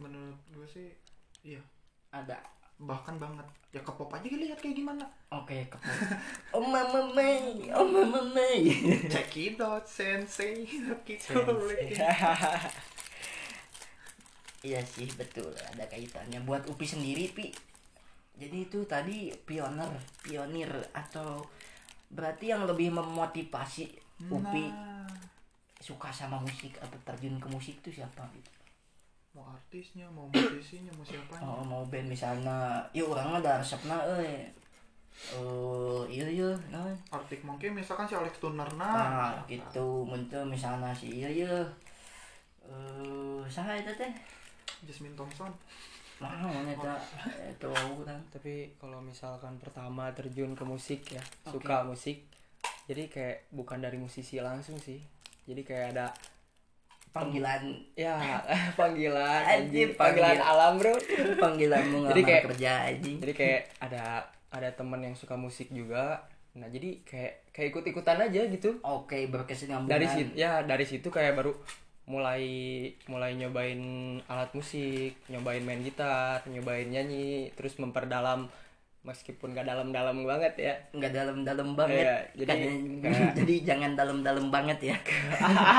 Menurut gue sih iya. Ada. Bahkan banget. Ya ke pop aja lihat kayak gimana. Oke ke oh mama Mei, oh mama check it out sensei. Kita *laughs* iya sih betul. Ada kaitannya. Buat Upi sendiri pi. Jadi itu tadi pioner pionir atau berarti yang lebih memotivasi Upi nah. suka sama musik atau terjun ke musik itu siapa gitu mau artisnya mau musisinya mau siapanya? Oh, mau band misalnya. Ya orang mah ada resepna eh. Eh iya iya nah, Arctic Monkey misalkan si Alex Turner nah. Nah gitu. Muncul misalnya si iya iya. Eh saya itu teh Jasmine Thompson. Mau eta itu *laughs* orang tapi kalau misalkan pertama terjun ke musik ya Oke. suka musik jadi kayak bukan dari musisi langsung sih. Jadi kayak ada panggilan. Ya *laughs* panggilan anjing panggilan panggil. alam bro. *laughs* Panggilanmu Jadi kayak- kerja aja jadi kayak ada ada teman yang suka musik juga. Nah jadi kayak kayak ikut ikutan aja gitu. Oke berkesinambungan. Dari situ ya dari situ kayak baru mulai mulai nyobain alat musik nyobain main gitar nyobain nyanyi terus memperdalam meskipun gak dalam-dalam banget ya. Nggak dalam-dalam banget. Iya, jadi Kan- kayak- *laughs* jadi jangan dalam-dalam banget ya.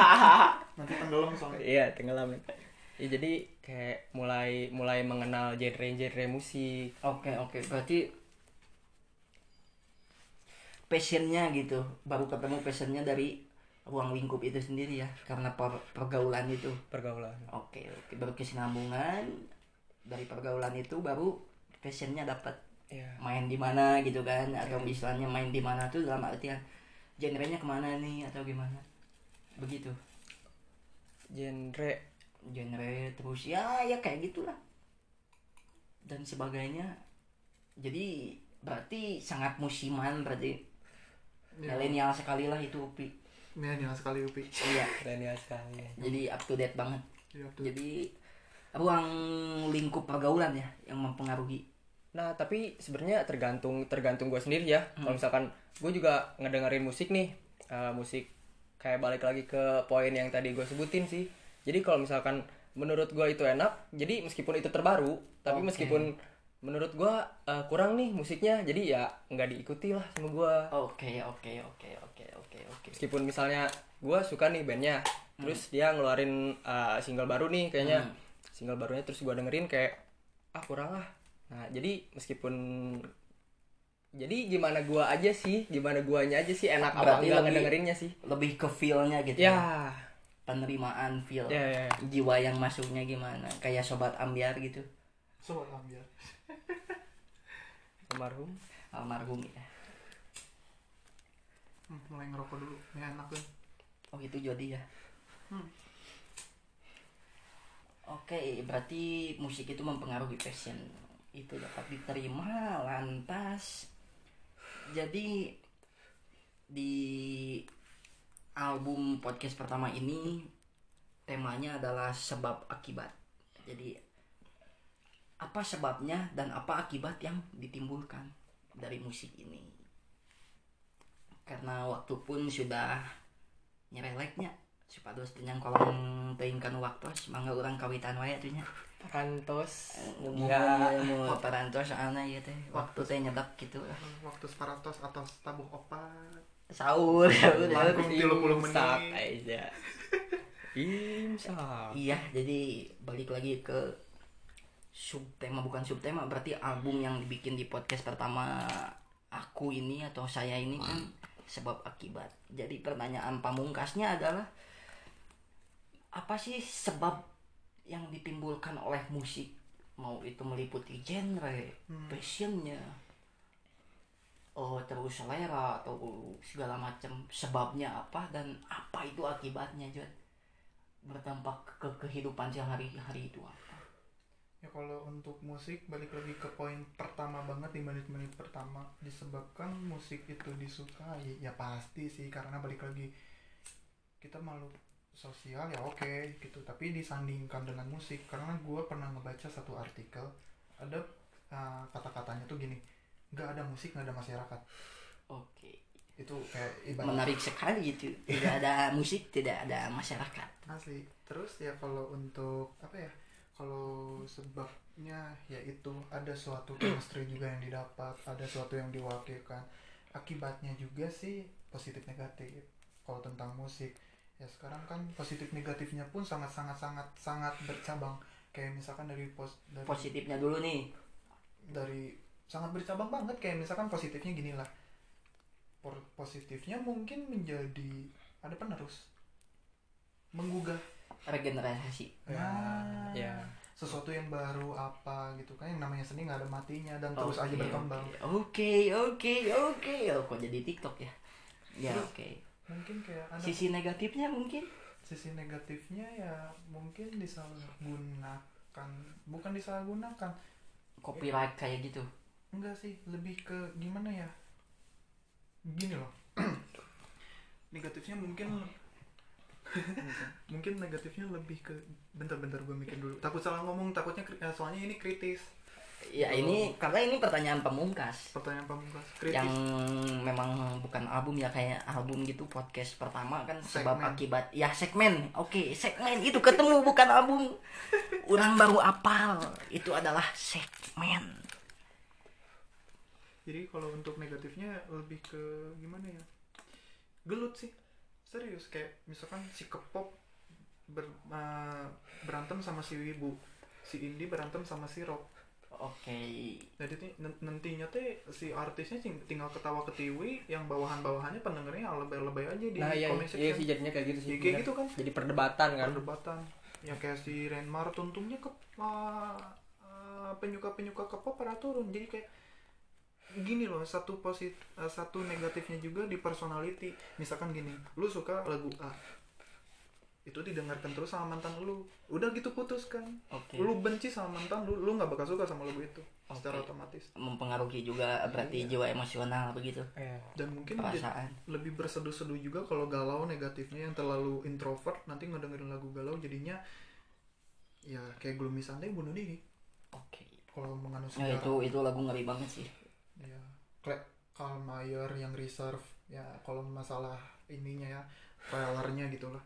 *laughs* Nanti tenggelam soalnya. Iya tenggelam. Ya jadi kayak mulai mulai mengenal genre-genre musik. Oke oke. Berarti passionnya gitu. Baru ketemu passionnya dari ruang lingkup itu sendiri ya karena per- pergaulan itu. Pergaulan. Oke oke. Berkesinambungan dari pergaulan itu baru passionnya dapat ya main di mana gitu kan atau istilahnya main di mana tuh dalam artian genrenya ke mana nih atau gimana? Begitu. Genre. Genre terus ya ya kayak gitulah. Dan sebagainya. Jadi berarti sangat musiman berarti Ya, milenial sekali lah itu milenial sekali Upi iya keren ya sekali jadi up to date banget Iya, tuh. jadi ruang lingkup pergaulan ya yang mempengaruhi Nah, tapi sebenarnya tergantung tergantung gue sendiri ya. Kalau misalkan gue juga ngedengerin musik nih, eh, musik kayak balik lagi ke poin yang tadi gue sebutin sih. Jadi kalau misalkan menurut gue itu enak, jadi meskipun itu terbaru, tapi Oke. meskipun menurut gue eh, kurang nih musiknya, jadi ya nggak diikuti lah sama gue. oke oke oke oke oke oke Meskipun misalnya gue suka nih bandnya, terus dia ngeluarin eh, single baru nih kayaknya, Hmm. single barunya terus gue dengerin kayak ah kurang lah. Nah jadi meskipun jadi gimana gua aja sih, gimana guanya aja sih enak apa Berarti enggak lebih- ngedengerinnya sih? lebih ke feelnya gitu Ya, penerimaan feel ya, ya. ya. jiwa yang masuknya gimana kayak sobat ambiar gitu sobat ambil *laughs* Almarhum. almarhum ya hmm, mulai ngerokok dulu ini enak kan oh itu jadi ya? Hmm. oke berarti musik itu mempengaruhi passion. Itu dapat diterima lantas jadi di album podcast pertama ini temanya adalah sebab akibat. Jadi apa sebabnya dan apa akibat yang ditimbulkan dari musik ini. Karena waktu pun sudah nyereleknya supados tenyang kolong teingkan waktu mangga orang kawitan wae atuh nya. Parantos. ya. mau parantos soalnya ya teh waktu teh nyedap gitu. Waktu sparatos atau tabuh opat. Sahur sahur Langkung tilu puluh menit. aja. Imsak. iya jadi balik lagi ke subtema bukan subtema berarti album yang dibikin di podcast pertama aku ini atau saya ini kan sebab akibat. Jadi pertanyaan pamungkasnya adalah apa sih sebab yang ditimbulkan oleh musik? Mau itu meliputi genre Hmm. passionnya oh terus selera atau segala macam sebabnya apa dan apa itu akibatnya Jod? Berdampak ke kehidupan sehari-hari itu apa ya kalau untuk musik balik lagi ke poin pertama banget di menit-menit pertama. Disebabkan musik itu disukai ya pasti sih karena balik lagi kita makhluk sosial ya oke gitu. Tapi disandingkan dengan musik karena gue pernah ngebaca satu artikel ada uh, kata-katanya tuh gini nggak ada musik nggak ada masyarakat. Oke. Itu kayak ibarat menarik sekali itu tidak ada musik tidak ada masyarakat. Asli. Terus ya kalau untuk apa ya kalau sebabnya yaitu ada suatu chemistry juga yang didapat ada suatu yang diwakilkan. Akibatnya juga sih positif negatif kalau tentang musik. Ya sekarang kan positif negatifnya pun sangat sangat sangat sangat bercabang. Kayak misalkan dari pos dari positifnya dulu nih. Dari sangat bercabang banget. Kayak misalkan positifnya gini lah. Positifnya mungkin menjadi ada penerus. Menggugah regenerasi. Nah, ya. Sesuatu yang baru apa gitu kan yang namanya seni nggak ada matinya dan terus aja Oke, berkembang. oke. Oke oke oh kok jadi tiktok ya? Ya oke. mungkin kayak ada sisi negatifnya mungkin? Sisi negatifnya ya mungkin disalahgunakan. Bukan disalahgunakan. Copyright kayak gitu? Enggak sih lebih ke gimana ya? Gini loh. *clears throat* Negatifnya mungkin *laughs* mungkin negatifnya lebih ke bentar-bentar gue mikir dulu. Takut salah ngomong takutnya eh, soalnya ini kritis. Ya ini karena ini pertanyaan pemungkas. Pertanyaan pamungkas kritis. Yang memang bukan album ya kayak album gitu podcast pertama kan sebab Segmen. akibat ya segmen. Oke segmen. Itu ketemu bukan album. Orang baru apal. Itu adalah segmen. Jadi kalau untuk negatifnya lebih ke gimana ya? Gelut sih serius kayak misalkan si kepop ber- eh, berantem sama si wibu si indie berantem sama si rock. Oke. Jadi ti- nen- nantinya teh si artisnya tinggal ketawa ketiwi yang bawahan bawahannya pendengarnya lebay-lebay aja di nah iya comment iya section. sih jadinya kayak gitu sih Ya, kayak gitu kan. Jadi perdebatan kan. Perdebatan. Ya kayak si Renmar tuntungnya ke uh, uh, penyuka-penyuka K-pop pada turun. Jadi kayak gini loh satu posit uh, satu negatifnya juga di personality. Misalkan gini lu suka lagu A. Itu didengarkan terus sama mantan lu. Udah gitu putus kan oke. Lu benci sama mantan lu lu nggak bakal suka sama lagu itu secara Oke. otomatis. Mempengaruhi juga berarti Iya. jiwa emosional begitu. Iya. dan mungkin perasaan. lebih berseduh-seduh juga kalau galau negatifnya yang terlalu introvert nanti ngedengerin lagu galau jadinya ya kayak gloomy Sunday bunuh diri. Oke. Kalau menganut ya sejarah itu itu lagu ngeri banget sih ya Karl Mayer yang reserve ya kalau masalah ininya ya trailernya gitulah.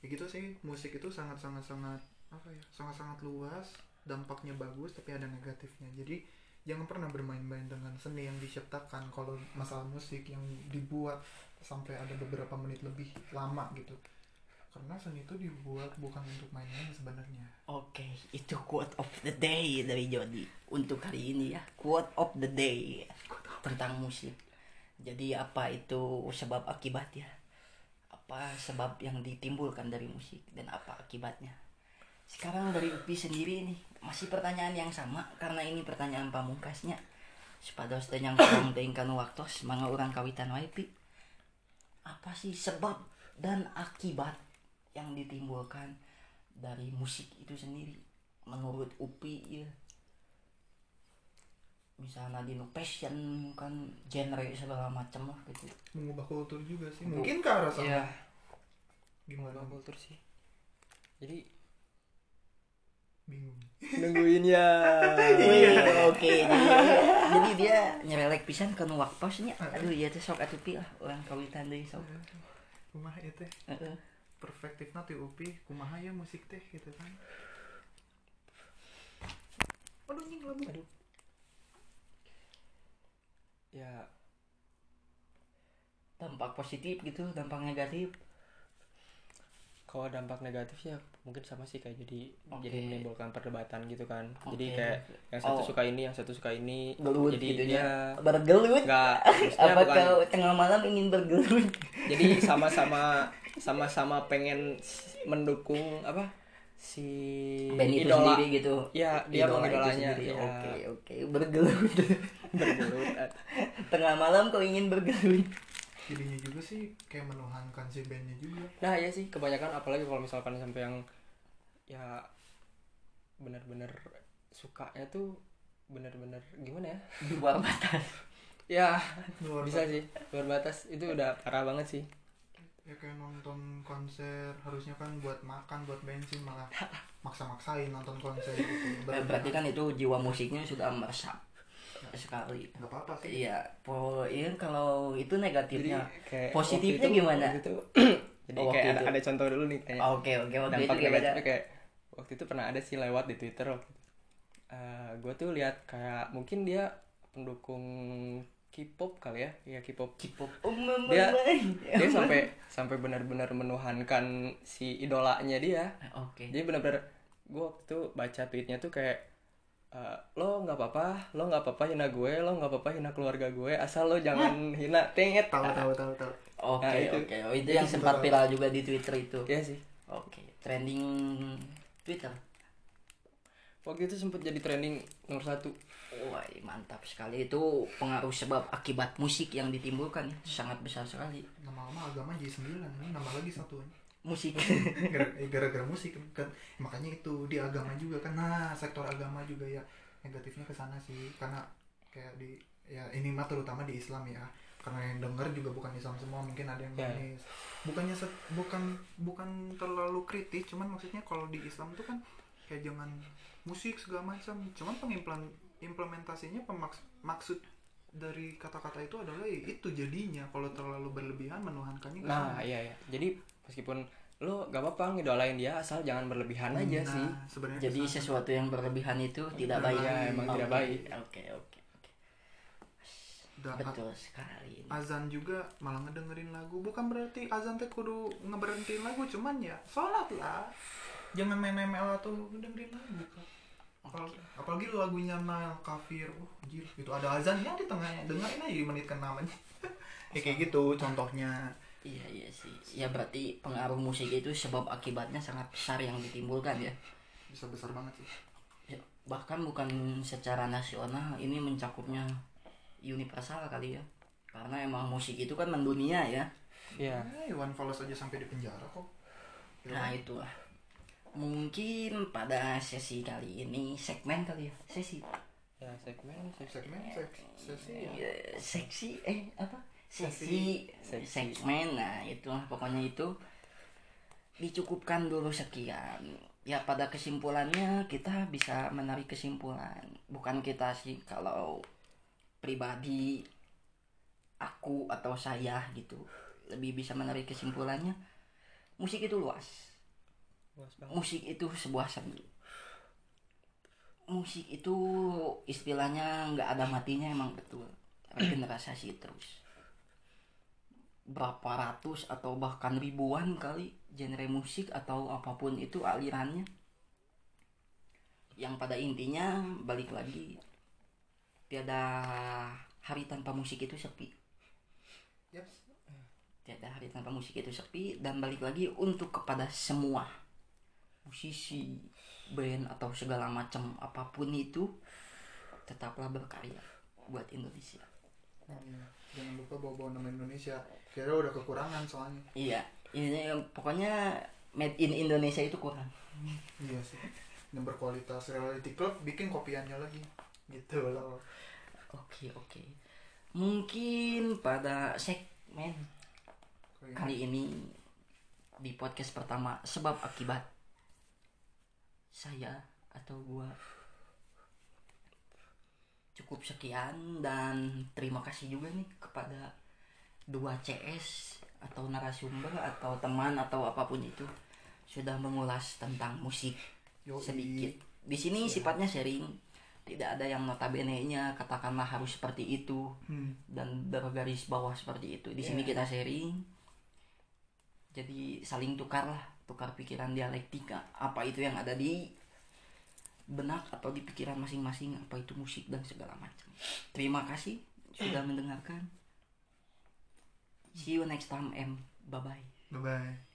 Ya gitu sih musik itu sangat sangat sangat apa ya sangat sangat luas dampaknya bagus tapi ada negatifnya. Jadi jangan pernah bermain-main dengan seni yang diciptakan kalau masalah musik yang dibuat sampai ada beberapa menit lebih lama gitu karena seni itu dibuat bukan untuk main-main sebenarnya Oke, itu quote of the day dari Jody untuk hari ini ya. Quote of the day tentang musik. Jadi apa itu sebab akibat ya? Apa sebab yang ditimbulkan dari musik dan apa akibatnya? Sekarang dari Upi sendiri nih masih pertanyaan yang sama karena ini pertanyaan pamungkasnya. Sepados yang kurang teuing kanu waktos mangga urang kawitan Pi. Apa sih sebab dan akibat yang ditimbulkan dari musik itu sendiri. Menurut Upi ya misalnya di passion kan genre segala macam lah gitu. Mengubah kultur juga sih. Mungkin ke arah sana. Iya. gimana? Kultur sih. Jadi bingung. nungguin ya. *laughs* Iya. Oke jadi, jadi dia nyerelek pisan ke nu waktosnya aduh ya teh sok atuh pi lah. Orang kawitan deui sok. Kumaha ya teh Heeh. Perspektif nanti upi kumaha ya musik teh gitu kan aduh nying labu Aduh. ya dampak positif gitu dampak negatif kalau dampak negatifnya mungkin sama sih kayak jadi Oke. jadi menimbulkan perdebatan gitu kan. Jadi Oke. kayak yang satu Oh. suka ini yang satu suka ini gelut jadi gitu dia ya. Bergelut. Nggak *laughs* apa bukan kau tengah malam ingin bergelut? Jadi *laughs* sama-sama sama-sama pengen mendukung apa si band itu idola. sendiri gitu. Ya dia Idola mengidolanya sendiri. ya, oke oke. Bergelut. Bergelut tengah malam kau ingin bergelut jadinya juga sih kayak menuhankan si bandnya juga. Nah ya sih kebanyakan apalagi kalau misalkan sampai yang ya benar-benar sukanya tuh benar-benar gimana ya? Di luar batas. *laughs* Ya Luar bisa sih luar batas. Itu udah parah banget sih. Ya kayak nonton konser harusnya kan buat makan buat bensin malah *laughs* maksa-maksain nonton konser gitu. Eh, berarti kan itu jiwa musiknya sudah meresap sekali nggak apa-apa sih iya po iya kalau itu negatifnya kayak positifnya itu- gimana? itu, *clears throat* jadi Oh, waktu kayak ada, itu. ada contoh dulu nih kayak oke oke waktu itu dampak gimana negatifnya kayak waktu itu pernah ada sih lewat di Twitter waktu itu. gue tuh lihat kayak mungkin dia pendukung K-pop kali ya, ya K-pop. K-pop Dia- Dia *laughs* sampai sampai benar-benar menuhankan si idolanya dia. oke Jadi benar-benar gue waktu itu baca tweetnya tuh kayak eh, lo nggak apa-apa, lo nggak apa-apa hina gue, lo nggak apa-apa hina keluarga gue, asal lo jangan hina tenget. tahu tahu tahu tahu. Oke Nah, itu- oke. Oh, itu yang sempat viral juga di Twitter itu. Iya sih. oke trending Twitter. Waktu itu sempat jadi trending nomor satu. Wah, mantap sekali. Itu pengaruh sebab akibat musik yang ditimbulkan. Sangat besar sekali. nama-nama agama jadi sembilan ini nama lagi satu Musik. Gara- *laughs* gara-gara musik kan. Makanya itu di agama juga kan. Nah sektor agama juga ya negatifnya ke sana sih. Karena kayak di ya ini mah terutama di Islam ya. Karena yang denger juga bukan Islam semua mungkin ada yang Ya. manis. Bukannya se- bukan bukan terlalu kritis cuman maksudnya kalau di Islam tuh kan kayak jangan musik segala macam. Cuman pengimplan implementasinya pemaks maksud dari kata-kata itu adalah ya itu jadinya. Kalau terlalu berlebihan menuhankannya Nah, iya ya. Jadi meskipun lo gak apa-apa ngidolain dia asal jangan berlebihan aja Nah, sih. sebenarnya Jadi sana. sesuatu yang berlebihan itu tidak Tidak baik. Ya, emang tidak Oke, baik. Oke, oke, oke. Betul sekali. ini. azan juga malah ngedengerin lagu bukan berarti azan teh kudu ngeberhentiin lagu cuman ya sholat lah jangan main ML atau ngedengerin lagu Kak. Apal- apalagi lagunya Nail Kafir oh anjir itu ada azannya di tengahnya dengerin aja di menit ke namanya *laughs* ya kayak gitu contohnya Iya, iya sih. Ya berarti pengaruh musik itu sebab akibatnya sangat besar yang ditimbulkan ya. bisa besar banget sih Ya, bahkan bukan secara nasional ini mencakupnya universal kali ya. Karena emang musik itu kan mendunia ya. Iya. eh, Iwan Fals aja sampai di penjara kok Nah itulah Mungkin pada sesi kali ini Segmen kali ya Sesi Ya, segmen, segmen. segmen seks sesi ya Ya, Seksi Eh apa Sesi. Segmen Nah itulah pokoknya itu. Dicukupkan dulu sekian. Ya pada kesimpulannya Kita bisa menarik kesimpulan. Bukan kita sih Kalau pribadi Aku atau saya gitu Lebih bisa menarik kesimpulannya Musik itu luas. Luas banget. musik itu sebuah seni. Musik itu istilahnya nggak ada matinya emang betul. Regenerasi terus berapa ratus atau bahkan ribuan kali genre musik atau apa pun itu alirannya yang pada intinya balik lagi tiada hari tanpa musik itu sepi Yap. tiada hari tanpa musik itu sepi dan balik lagi untuk kepada semua musisi band atau segala macam apa pun itu tetaplah berkarya buat Indonesia. Jangan lupa bawa-bawa nama Indonesia kira udah kekurangan soalnya iya ini pokoknya made in Indonesia itu kurang Iya sih. Yang berkualitas reality club bikin kopiannya lagi. Gitu loh. oke oke mungkin pada segmen kali ini di podcast pertama sebab akibat saya atau gua cukup sekian dan terima kasih juga nih kepada dua CS atau narasumber atau teman atau apa pun itu sudah mengulas tentang musik Yoi. sedikit di sini sifatnya sharing tidak ada yang notabene-nya katakanlah harus seperti itu Hmm. dan bergaris bawah seperti itu. Di sini kita sharing. Jadi saling tukar lah, tukar pikiran dialektika. Apa itu yang ada di benak atau di pikiran masing-masing, apa itu musik dan segala macam. Terima kasih sudah mendengarkan. See you next time, M. Bye bye. Bye bye.